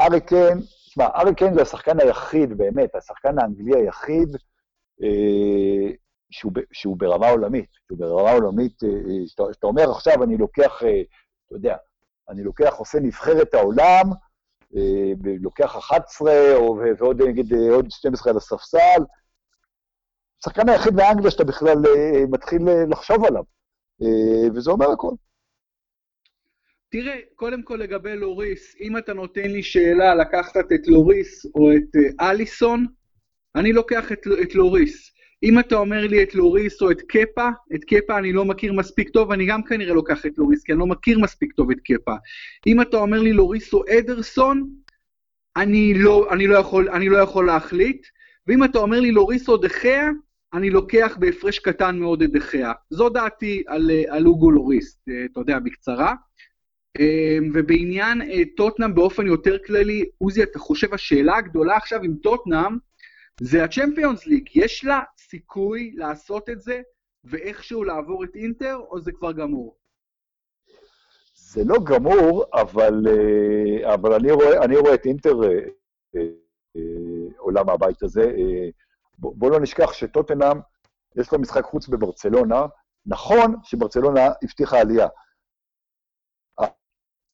ארי קיין, תשמע, ארי קיין זה השחקן היחיד, באמת, השחקן האנגלי היחיד, אה, שהוא, שהוא ברמה עולמית, שהוא ברמה עולמית, אה, אה שאתה, אומר עכשיו, אני לוקח, אה, אתה יודע, אני לוקח, עושה נבחרת העולם, אה, לוקח 11, או, ועוד נגיד עוד 12 על הספסל, השחקן היחיד באנגליה שאתה בכלל אה, מתחיל אה, לחשוב עליו, אה, וזה אומר הכול. תראה, קודם כל לגבי לוריס, אם אתה נותן לי שאלה לקחת את לוריס או את אליסון, אני לוקח את, את לוריס. אם אתה אומר לי את לוריס או את קפה, את קפה אני לא מכיר מספיק טוב, אני גם כנראה לוקח את לוריס, כי אני לא מכיר מספיק טוב את קפה. אם אתה אומר לי לוריס או אדרסון, אני לא, אני לא, יכול, אני לא יכול להחליט. ואם אתה אומר לי לוריס או דחיה, אני לוקח בהפרש קטן מאוד את דחיה. זו דעתי על, על אוגו לוריס, אתה יודע, בקצרה. ובעניין טוטנאם באופן יותר כללי, עוזי, אתה חושב השאלה הגדולה עכשיו עם טוטנאם, זה הצ'מפיונס ליג. יש לה סיכוי לעשות את זה ואיכשהו לעבור את אינטר, או זה כבר גמור? זה לא גמור, אבל, אה, אבל אני, רואה, אני רואה את אינטר אה, אה, עולה מהבית הזה. בוא, לא נשכח שטוטנאם, יש לו משחק חוץ בברצלונה. נכון שברצלונה הבטיחה עלייה,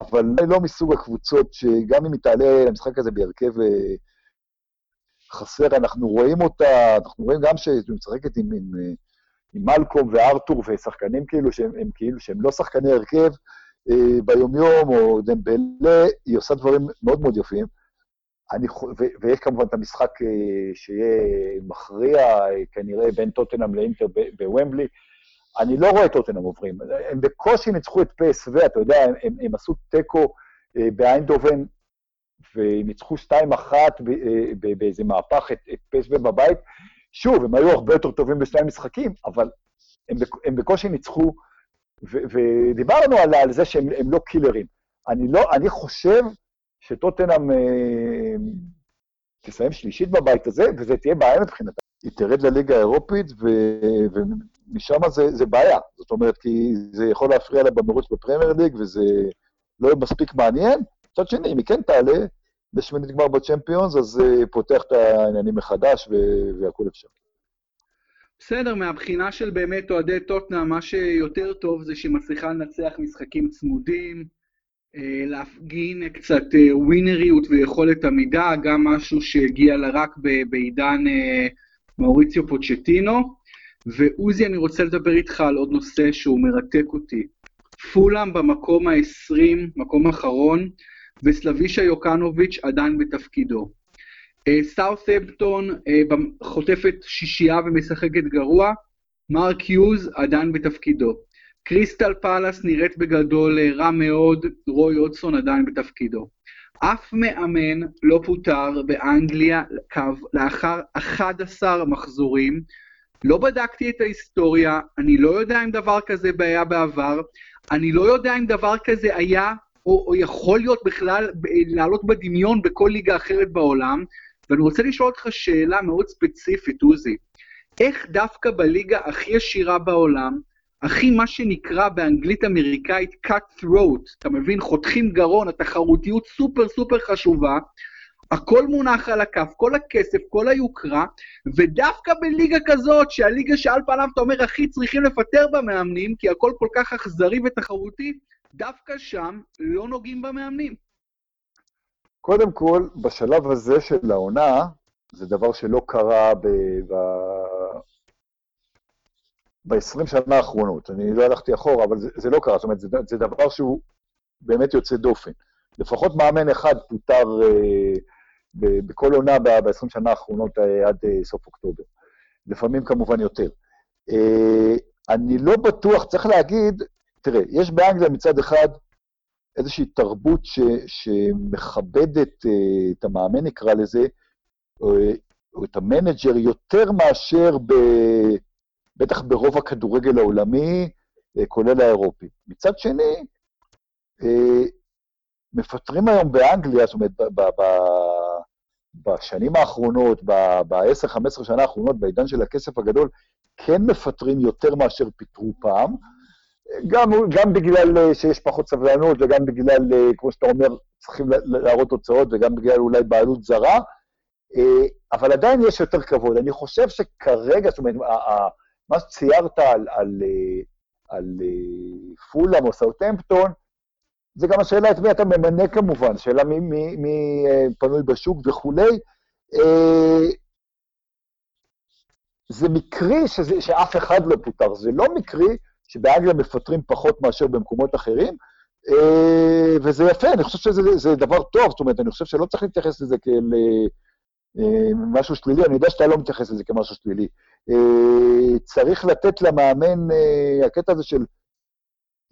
אבל לא מסוג הקבוצות שגם אם היא תעלה למשחק הזה בהרכב חסר, אנחנו רואים אותה, אנחנו רואים גם שהיא משחקת עם, עם, עם מלקום וארתור ושחקנים כאילו שהם כאילו שהם לא שחקני הרכב אה, ביומיום, או דמבלה, היא עושה דברים מאוד מאוד יפים. אני, ו, ויש כמובן את המשחק אה, שיהיה מכריע, אה, כנראה בין טוטנאם לאינטר בוומבלי. אני לא רואה את טוטנאם עוברים. הם בקושי ניצחו את פסו, אתה יודע, הם, הם, הם עשו תיקו באיינדובן וניצחו 2-1 באיזה מהפך את, את פסו בבית. שוב, הם היו הרבה יותר טובים בשני משחקים, אבל הם, הם בקושי ניצחו, ו- ודיברנו על, על זה שהם לא קילרים. אני, לא, אני חושב שטוטנאם אה, תסיים שלישית בבית הזה, וזה תהיה בעיה מבחינתה. היא תרד לליגה האירופית, ו- ומשם זה, זה בעיה. זאת אומרת, כי זה יכול להפריע לה במרוץ בפרמייר ליג, וזה לא מספיק מעניין. מצד שני, אם היא כן תעלה, בשמינית גמר בצ'מפיונס, אז זה אה, פותח את העניינים מחדש והכול אפשר. בסדר, מהבחינה של באמת אוהדי טוטנה, מה שיותר טוב זה שהיא מצליחה לנצח משחקים צמודים, להפגין קצת אה, ווינריות ויכולת עמידה, גם משהו שהגיע לה רק בעידן מאוריציו פוצ'טינו. ועוזי, אני רוצה לדבר איתך על עוד נושא שהוא מרתק אותי. פולאם במקום ה-20, מקום אחרון, וסלבישה יוקנוביץ' עדיין בתפקידו. סאות'המפטון אה, חוטפת שישייה ומשחקת גרוע, מרק יוז עדיין בתפקידו. קריסטל פאלאס נראית בגדול אה, רע מאוד, רוי אודסון עדיין בתפקידו. אף מאמן לא פוטר באנגליה לאחר 11 מחזורים. לא בדקתי את ההיסטוריה, אני לא יודע אם דבר כזה היה בעבר, אני לא יודע אם דבר כזה היה או, או יכול להיות בכלל לעלות בדמיון בכל ליגה אחרת בעולם, ואני רוצה לשאול אותך שאלה מאוד ספציפית, עוזי. איך דווקא בליגה הכי עשירה בעולם, הכי מה שנקרא באנגלית אמריקאית cut throat, אתה מבין? חותכים גרון, התחרותיות סופר סופר חשובה, הכל מונח על הכף, כל הכסף, כל היוקרה, ודווקא בליגה כזאת, שהליגה שעל פניו אתה אומר הכי צריכים לפטר במאמנים, כי הכל כל כך אכזרי ותחרותי, דווקא שם לא נוגעים במאמנים. קודם כל, בשלב הזה של העונה, זה דבר שלא קרה ב... ב... ב-20 שנה האחרונות. אני לא הלכתי אחורה, אבל זה, זה לא קרה. זאת אומרת, זה, זה דבר שהוא באמת יוצא דופן. לפחות מאמן אחד פוטר אה, ב, בכל עונה ב-20 שנה האחרונות אה, עד אה, סוף אוקטובר. לפעמים כמובן יותר. אה, אני לא בטוח, צריך להגיד, תראה, יש באנגליה מצד אחד איזושהי תרבות ש, שמכבדת uh, את המאמן, נקרא לזה, או, או את המנג'ר, יותר מאשר ב, בטח ברוב הכדורגל העולמי, uh, כולל האירופי. מצד שני, uh, מפטרים היום באנגליה, זאת אומרת, בשנים האחרונות, ב-10-15 שנה האחרונות, בעידן של הכסף הגדול, כן מפטרים יותר מאשר פיטרו פעם. גם, גם בגלל אה, שיש פחות סבלנות וגם בגלל, אה, כמו שאתה אומר, צריכים להראות תוצאות וגם בגלל אולי בעלות זרה, אה, אבל עדיין יש יותר כבוד. אני חושב שכרגע, זאת אומרת, מה שציירת על, על, על פולאם או סאוטהמפטון, זה גם השאלה את מי אתה ממנה כמובן, שאלה מי, מי, מי פנוי בשוק וכולי. זה מקרי שזה, שאף אחד לא פוטר, זה לא מקרי שבאנגליה מפטרים פחות מאשר במקומות אחרים, אה, וזה יפה, אני חושב שזה דבר טוב, זאת אומרת, אני חושב שלא צריך להתייחס לזה כאל, משהו שלילי, אני יודע שאתה לא מתייחס לזה כמשהו שלילי. צריך לתת למאמן, הקטע הזה של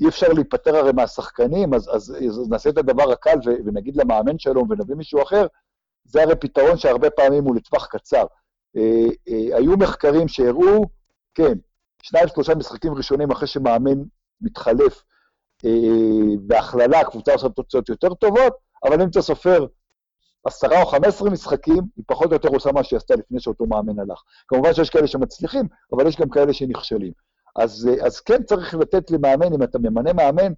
אי אפשר להיפטר הרי מהשחקנים, אז, אז, אז נעשה את הדבר הקל ונגיד למאמן שלו ונביא מישהו אחר, זה הרי פתרון שהרבה פעמים הוא לטווח קצר. אה, אה, היו מחקרים שהראו, כן, שניים, שלושה משחקים ראשונים אחרי שמאמן מתחלף אה, בהכללה, הקבוצה עושה תוצאות יותר טובות, אבל אם אתה סופר עשרה או חמש עשרה משחקים, היא פחות או יותר עושה מה שהיא עשתה לפני שאותו מאמן הלך. כמובן שיש כאלה שמצליחים, אבל יש גם כאלה שנכשלים. אז, אז כן צריך לתת למאמן, אם אתה ממנה מאמן,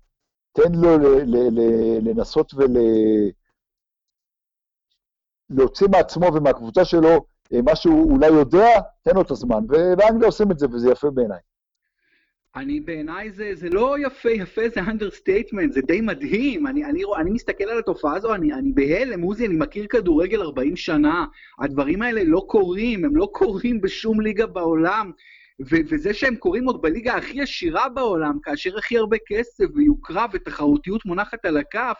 תן לו ל, ל, ל, לנסות ולהוציא מעצמו ומהקבוצה שלו אה, מה שהוא אולי יודע, תן לו את הזמן. ובאנגליה עושים את זה, וזה יפה בעיניי. אני, בעיניי זה, זה לא יפה, יפה זה understatement, זה די מדהים. אני, אני, אני מסתכל על התופעה הזו, אני, אני בהלם, עוזי, אני מכיר כדורגל 40 שנה. הדברים האלה לא קורים, הם לא קורים בשום ליגה בעולם. ו- וזה שהם קורים עוד בליגה הכי עשירה בעולם, כאשר הכי הרבה כסף ויוקרה ותחרותיות מונחת על הכף,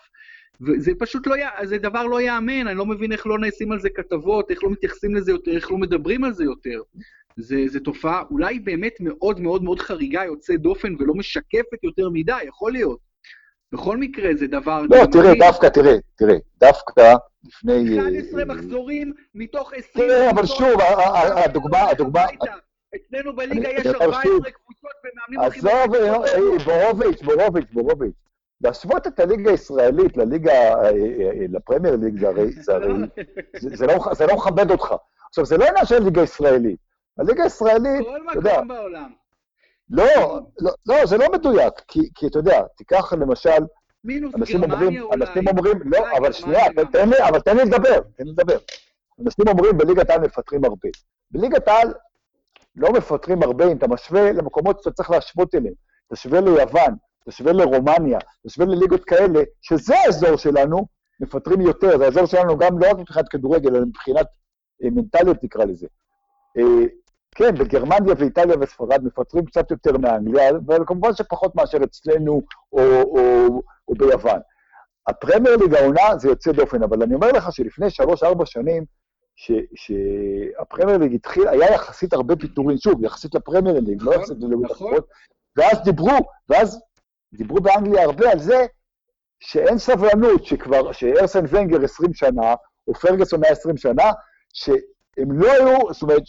וזה פשוט לא, זה דבר לא ייאמן, אני לא מבין איך לא נעשים על זה כתבות, איך לא מתייחסים לזה יותר, איך לא מדברים על זה יותר. זה, זה תופעה אולי באמת מאוד מאוד מאוד חריגה, יוצא דופן ולא משקפת יותר מדי, יכול להיות. בכל מקרה זה דבר... לא, תראה, דווקא, תראה, תראה, דווקא לפני... 11 מחזורים מתוך 20... תראה, אבל שוב, הדוגמה, הדוגמה... אצלנו בליגה יש 14 קבוצות ומאמנים הכי... עזוב, אה, אה, בורוביץ', בורוביץ', בורוביץ'. להשוות את הליגה הישראלית לליגה, אה, לפרמייר ליג, זה הרי, זה הרי, זה לא, זה לא מכבד אותך. עכשיו, זה לא עניין של ליגה ישראלית. הליגה הישראלית, אתה יודע... כל מקום בעולם. לא, לא, לא, זה לא מדויק, כי, כי אתה יודע, תיקח למשל, מינוס גרמניה אולי. אנשים אומרים, לא, אבל שנייה, תן לי, אבל תן לי לדבר, תן לי לדבר. אנשים אומרים, בליגת העל מפטרים הרבה. בליגת העל לא מפטרים הרבה, אם אתה משווה למקומות שאתה צריך להשוות אליהם. תשווה ליוון, תשווה לרומניה, תשווה לליגות כאלה, שזה האזור שלנו, מפטרים יותר. זה האזור שלנו גם לא רק מבחינת כדורגל, אלא מבחינת אה, מנטליות נקרא לזה. אה, כן, בגרמניה ואיטליה וספרד מפטרים קצת יותר מאנגליה, אבל כמובן שפחות מאשר אצלנו או, או, או ביוון. הפרמייר ליג העונה זה יוצא דופן, אבל אני אומר לך שלפני שלוש-ארבע שנים, שהפרמייר ליג התחיל, היה יחסית הרבה פיטורים, שוב, יחסית לפרמייר ליג, לא יחסית לליגות נכון. אחרות, ואז דיברו, ואז דיברו באנגליה הרבה על זה שאין סבלנות, שכבר, שארסן ונגר 20 שנה, או פרגסון 120 שנה, שהם לא היו, זאת אומרת,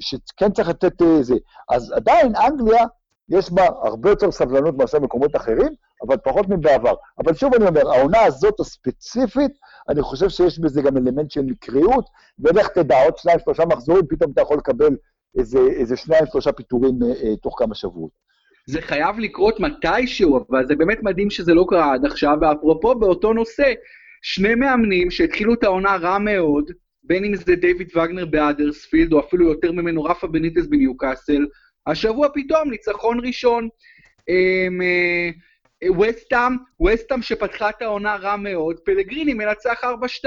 שכן צריך לתת זה. אז עדיין אנגליה, יש בה הרבה יותר סבלנות מאשר מקומות אחרים, אבל פחות מבעבר. אבל שוב אני אומר, העונה הזאת הספציפית, אני חושב שיש בזה גם אלמנט של מקריות, ולך תדע, עוד שניים, שלושה מחזורים, פתאום אתה יכול לקבל איזה, איזה שניים, שלושה פיטורים אה, אה, תוך כמה שבועות. זה חייב לקרות מתישהו, אבל זה באמת מדהים שזה לא קרה עד עכשיו, ואפרופו באותו נושא, שני מאמנים שהתחילו את העונה רע מאוד, בין אם זה דיוויד וגנר באדרספילד, או אפילו יותר ממנו רפה בניטס בניוקאסל, השבוע פתאום ניצחון ראשון. אמ, אה, וסטאם, וסטאם שפתחה את העונה רע מאוד, פלגריני מנצח 4-2,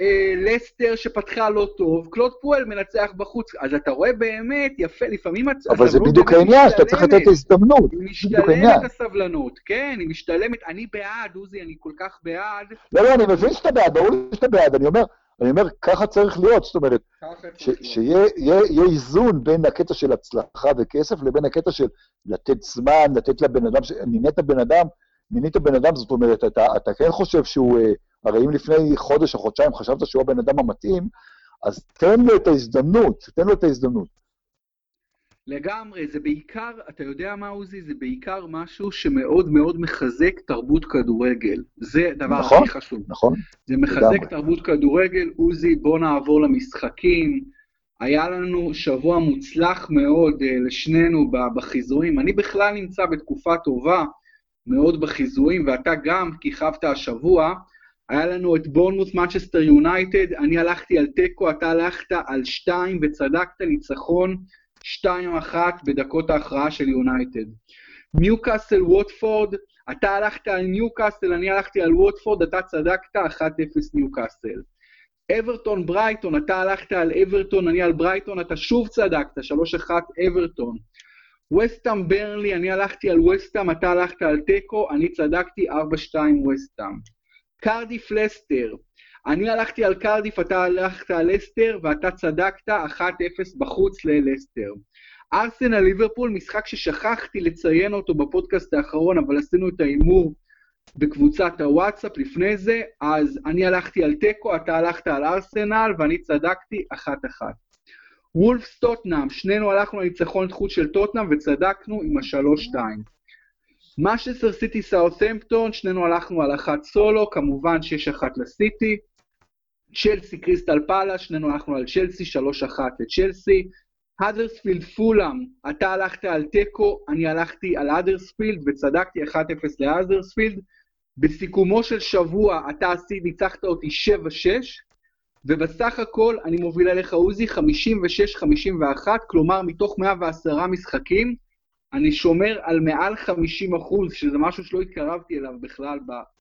אה, לסטר שפתחה לא טוב, קלוד פואל מנצח בחוץ, אז אתה רואה באמת, יפה, לפעמים. אבל זה בדיוק העניין, שאתה צריך לתת את ההזדמנות. היא משתלמת הסבלנות, כן, היא משתלמת, אני בעד, עוזי, אני כל כך בעד. לא, לא, אני מבין שאתה בעד, ברור שאתה בעד, אני אומר, אני אומר, ככה צריך להיות, זאת אומרת, שיהיה איזון בין הקטע של הצלחה וכסף לבין הקטע של לתת זמן, לתת לבן אדם, מינית בן אדם, מינית בן אדם, זאת אומרת, אתה, אתה כן חושב שהוא, אה, הרי אם לפני חודש או חודשיים חשבת שהוא הבן אדם המתאים, אז תן לו את ההזדמנות, תן לו את ההזדמנות. לגמרי, זה בעיקר, אתה יודע מה עוזי? זה בעיקר משהו שמאוד מאוד מחזק תרבות כדורגל. זה הדבר נכון, הכי חשוב. נכון, זה מחזק לגמרי. תרבות כדורגל. עוזי, בוא נעבור למשחקים. היה לנו שבוע מוצלח מאוד uh, לשנינו בחיזויים. אני בכלל נמצא בתקופה טובה מאוד בחיזויים, ואתה גם כיכבת השבוע. היה לנו את בורנמוס מנצ'סטר יונייטד, אני הלכתי על תיקו, אתה הלכת על שתיים וצדקת ניצחון. 2-1 בדקות ההכרעה של יונייטד. ניוקאסל ווטפורד, אתה הלכת על ניוקאסל, אני הלכתי על ווטפורד, אתה צדקת, 1-0 ניוקאסל. אברטון ברייטון, אתה הלכת על אברטון, אני על ברייטון, אתה שוב צדקת, 3-1 אברטון. וסטאם ברנלי, אני הלכתי על וסטאם, אתה הלכת על תיקו, אני צדקתי, 4-2 וסטאם. קרדיף לסטר, אני הלכתי על קרדיף, אתה הלכת על לסטר, ואתה צדקת 1-0 בחוץ ללסטר. ארסנל ליברפול, משחק ששכחתי לציין אותו בפודקאסט האחרון, אבל עשינו את ההימור בקבוצת הוואטסאפ לפני זה, אז אני הלכתי על תיקו, אתה הלכת על ארסנל, ואני צדקתי אחת אחת. וולפס טוטנאם, שנינו הלכנו לניצחון חוץ של טוטנאם וצדקנו עם השלוש-שתיים. משסטר סיטי סאות'מפטון, שנינו הלכנו על אחת סולו, כמובן שש אחת לסיטי. צ'לסי קריסטל פאלה, שנינו הלכנו על צ'לסי, שלוש אחת לצ'לסי. האדרספילד פולאם, אתה הלכת על תיקו, אני הלכתי על האדרספילד וצדקתי 1-0 להאדרספילד. בסיכומו של שבוע אתה עשית, ניצחת אותי 7-6, ובסך הכל אני מוביל עליך עוזי 56-51, כלומר מתוך 110 משחקים, אני שומר על מעל 50 אחוז, שזה משהו שלא התקרבתי אליו בכלל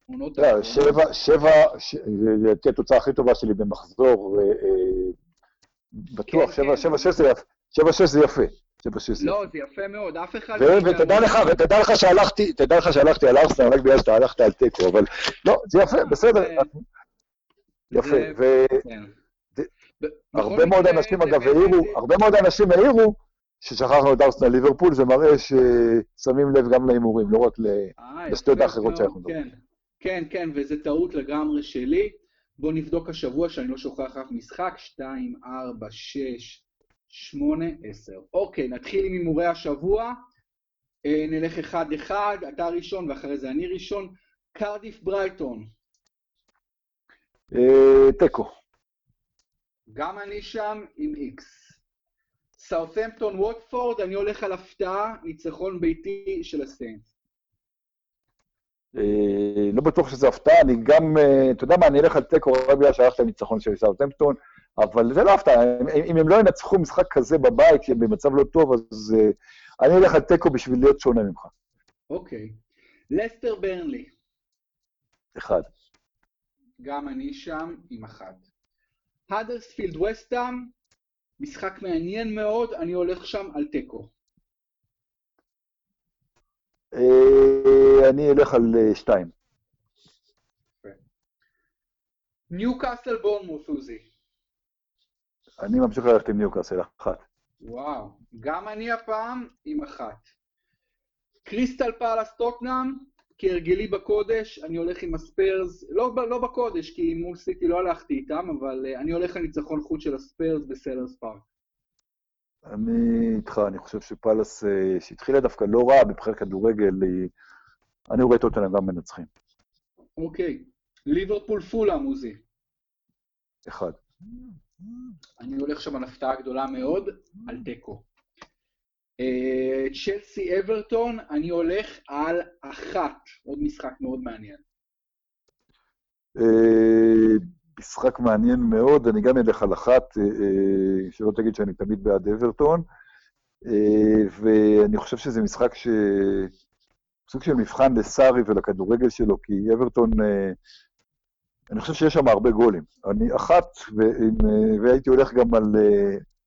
בעונות לא. שבע, שבע, זו תהיה התוצאה הכי טובה שלי במחזור, אה, בטוח, כן, שבע, כן. שבע, שש זה יפה. שבע, שש זה יפה. שבע, שש זה לא, זה יפה מאוד, אף אחד... ותדע לך, ותדע לך שהלכתי, תדע לך שהלכתי על ארסנל רק בגלל שאתה הלכת על תיקו, אבל לא, זה יפה, בסדר. יפה, ו... כן. הרבה מאוד אנשים, אגב, העירו, הרבה מאוד אנשים העירו ששכחנו את ארסנל ליברפול, זה מראה ששמים לב גם להימורים, לא רק אה, לשטויות האחרות שאנחנו מדברים. כן, כן, וזו טעות לגמרי שלי. בואו נבדוק השבוע שאני לא שוכח אף משחק, 2, 4, 6, 8, 10. אוקיי, נתחיל עם הימורי השבוע. אה, נלך אחד-אחד, אתה ראשון ואחרי זה אני ראשון. קרדיף ברייטון. אה, תיקו. גם אני שם עם איקס. סאות'מפטון ווטפורד, אני הולך על הפתעה, ניצחון ביתי של הסיינס. אה, לא בטוח שזה הפתעה, אני גם, אה, אתה יודע מה, אני אלך על תיקו רק בגלל שהלכת לניצחון של סאות'מפטון, אבל זה לא הפתעה, אם הם לא ינצחו משחק כזה בבית, שהם במצב לא טוב, אז אה, אני אלך על תיקו בשביל להיות שונה ממך. אוקיי. לסטר ברנלי. אחד. גם אני שם עם אחת. האדרספילד וסטאם, משחק מעניין מאוד, אני הולך שם על תיקו. אה, אני אלך על אה, שתיים. ניוקאסל בורנמות', עוזי. אני ממשיך ללכת עם ניוקאסל, אחת. וואו, גם אני הפעם עם אחת. קריסטל פאלאס טוטנאם, כהרגלי בקודש, אני הולך עם הספיירס, לא, לא בקודש, כי מול סיטי לא הלכתי איתם, אבל uh, אני הולך על ניצחון חוץ של הספיירס בסלהרסט פארק. אני איתך, אני חושב שפאלאס, uh, שהתחילה דווקא לא רע מבחינת כדורגל, היא... אני רואה את אותם גם מנצחים. אוקיי. ליברפול פולה, מוזי. אחד. אני הולך שם על הפתעה גדולה מאוד, על תיקו. אה, צ'לסי אברטון, אני הולך על אחת, עוד משחק מאוד מעניין. אה, משחק מעניין מאוד, אני גם אלך על אחת, אה, שלא תגיד שאני תמיד בעד אברטון, ואני חושב שזה משחק ש... סוג של מבחן לסארי ולכדורגל שלו, כי אברטון, אני חושב שיש שם הרבה גולים. אני אחת, והייתי הולך גם על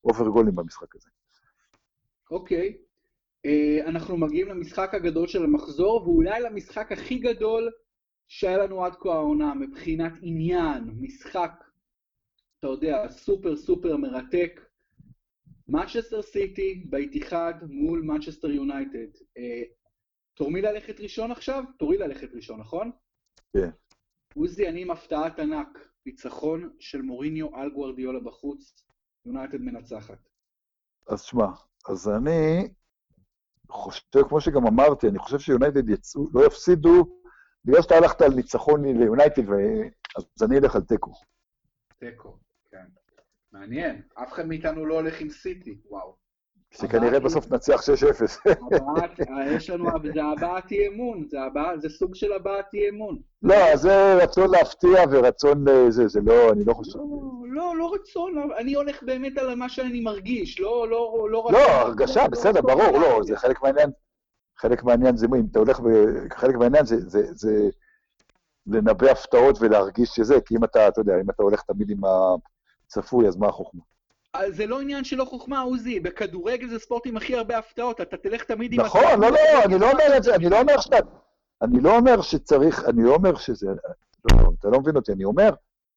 אובר גולים במשחק הזה. אוקיי. Uh, אנחנו מגיעים למשחק הגדול של המחזור, ואולי למשחק הכי גדול שהיה לנו עד כה העונה, מבחינת עניין, משחק, אתה יודע, סופר סופר מרתק. מנצ'סטר סיטי באיתיחד מול מנצ'סטר יונייטד. Uh, תורי ללכת ראשון עכשיו? תורי ללכת ראשון, נכון? כן. Yeah. עוזי, אני עם הפתעת ענק. ניצחון של מוריניו על גוורדיולה בחוץ, יונייטד מנצחת. אז שמע, אז אני חושב, כמו שגם אמרתי, אני חושב שיונייטד יצאו, לא יפסידו, בגלל שאתה הלכת על ניצחון ליונייטד, אז אני אלך על תיקו. תיקו, כן. מעניין. אף אחד מאיתנו לא הולך עם סיטי, וואו. שכנראה בסוף נצליח 6-0. יש לנו, זה הבעת אי אמון, זה סוג של הבעת אי אמון. לא, זה רצון להפתיע ורצון לזה, זה לא, אני לא חושב. לא, לא רצון, אני הולך באמת על מה שאני מרגיש, לא, לא, לא... לא, הרגשה, בסדר, ברור, לא, זה חלק מהעניין. חלק מהעניין זה, אם אתה הולך, חלק מהעניין זה לנבא הפתעות ולהרגיש שזה, כי אם אתה, אתה יודע, אם אתה הולך תמיד עם הצפוי, אז מה החוכמה? זה לא עניין של לא חוכמה, עוזי, בכדורגל זה ספורט עם הכי הרבה הפתעות, אתה תלך תמיד עם... נכון, לא, לא, אני לא אומר את זה, אני לא אומר שאתה... אני לא אומר שצריך, אני לא אומר שזה... לא, אתה לא מבין אותי, אני אומר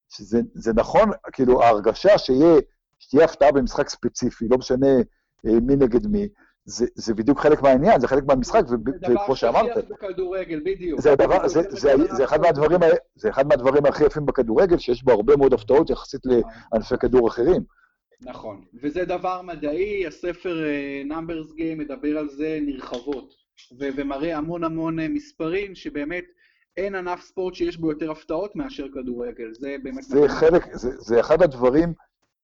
שזה נכון, כאילו, ההרגשה שתהיה הפתעה במשחק ספציפי, לא משנה אה, מי נגד מי, זה, זה בדיוק חלק מהעניין, זה חלק מהמשחק, וכמו שאמרת... זה דבר שכיח בכדורגל, בדיוק. זה, הדבר, זה, זה, זה, זה, אחד מהדברים, זה אחד מהדברים הכי יפים בכדורגל, שיש בו הרבה מאוד הפתעות יחסית לענפי כדור אחרים. נכון, וזה דבר מדעי, הספר Numbers Game מדבר על זה נרחבות, ו- ומראה המון המון מספרים שבאמת אין ענף ספורט שיש בו יותר הפתעות מאשר כדורגל, זה באמת... זה חלק, זה, זה אחד הדברים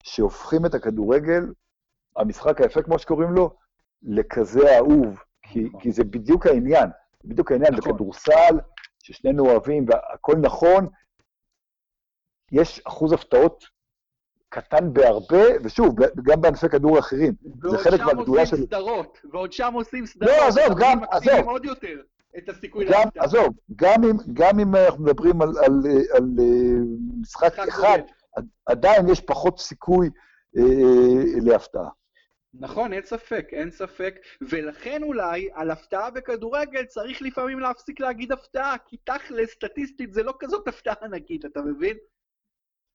שהופכים את הכדורגל, המשחק היפה כמו שקוראים לו, לכזה אהוב, כי, נכון. כי זה בדיוק העניין, בדיוק העניין, נכון. בכדורסל, ששנינו אוהבים והכל נכון, יש אחוז הפתעות קטן בהרבה, ושוב, גם בענפי כדור אחרים. זה חלק מהגדולה של... ועוד שם עושים סדרות, ועוד שם עושים סדרות. לא, עזוב, גם, עזוב. עוד יותר את הסיכוי להפתעה. עזוב, גם אם, גם אם אנחנו מדברים על, על, על, על אה, משחק אחד, עדיין יש פחות סיכוי אה, אה, להפתעה. נכון, אין ספק, אין ספק, ולכן אולי על הפתעה בכדורגל צריך לפעמים להפסיק להגיד הפתעה, כי תכל'ס, סטטיסטית זה לא כזאת הפתעה ענקית, אתה מבין?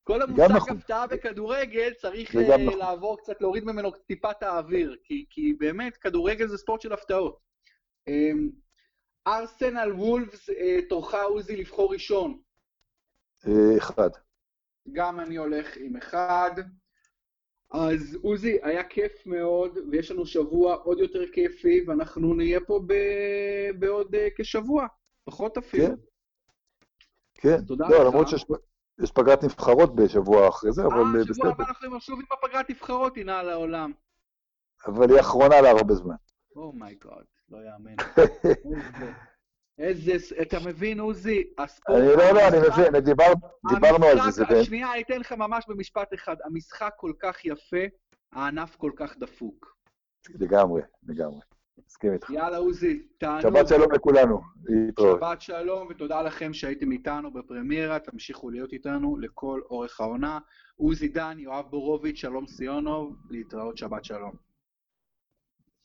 כל המושג נכון. הפתעה בכדורגל צריך uh, נכון. לעבור קצת, להוריד ממנו טיפת האוויר, כי, כי באמת, כדורגל זה ספורט של הפתעות. אמ, ארסנל וולפס, אה, תורך עוזי לבחור ראשון. אה, אחד. גם אני הולך עם אחד. אז עוזי, היה כיף מאוד, ויש לנו שבוע עוד יותר כיפי, ואנחנו נהיה פה ב... בעוד uh, כשבוע, פחות אפילו. כן. כן. תודה לא, לך. למרות שיש... יש פגרת נבחרות בשבוע אחרי זה, אבל בסדר. אה, שבוע הבא אנחנו שוב עם הפגרת נבחרות, הנה על העולם. אבל היא אחרונה להרבה זמן. אומייגוד, לא יאמן. איזה, אתה מבין, עוזי, הספורט... אני לא, לא, אני מבין, דיברנו על זה. שנייה, אני אתן לך ממש במשפט אחד. המשחק כל כך יפה, הענף כל כך דפוק. לגמרי, לגמרי. מסכים איתך. יאללה, עוזי, תענו. שבת שלום לכולנו. שבת שלום, ותודה לכם שהייתם איתנו בפרמיירה, תמשיכו להיות איתנו לכל אורך העונה. עוזי דן, יואב בורוביץ', שלום סיונוב, להתראות שבת שלום.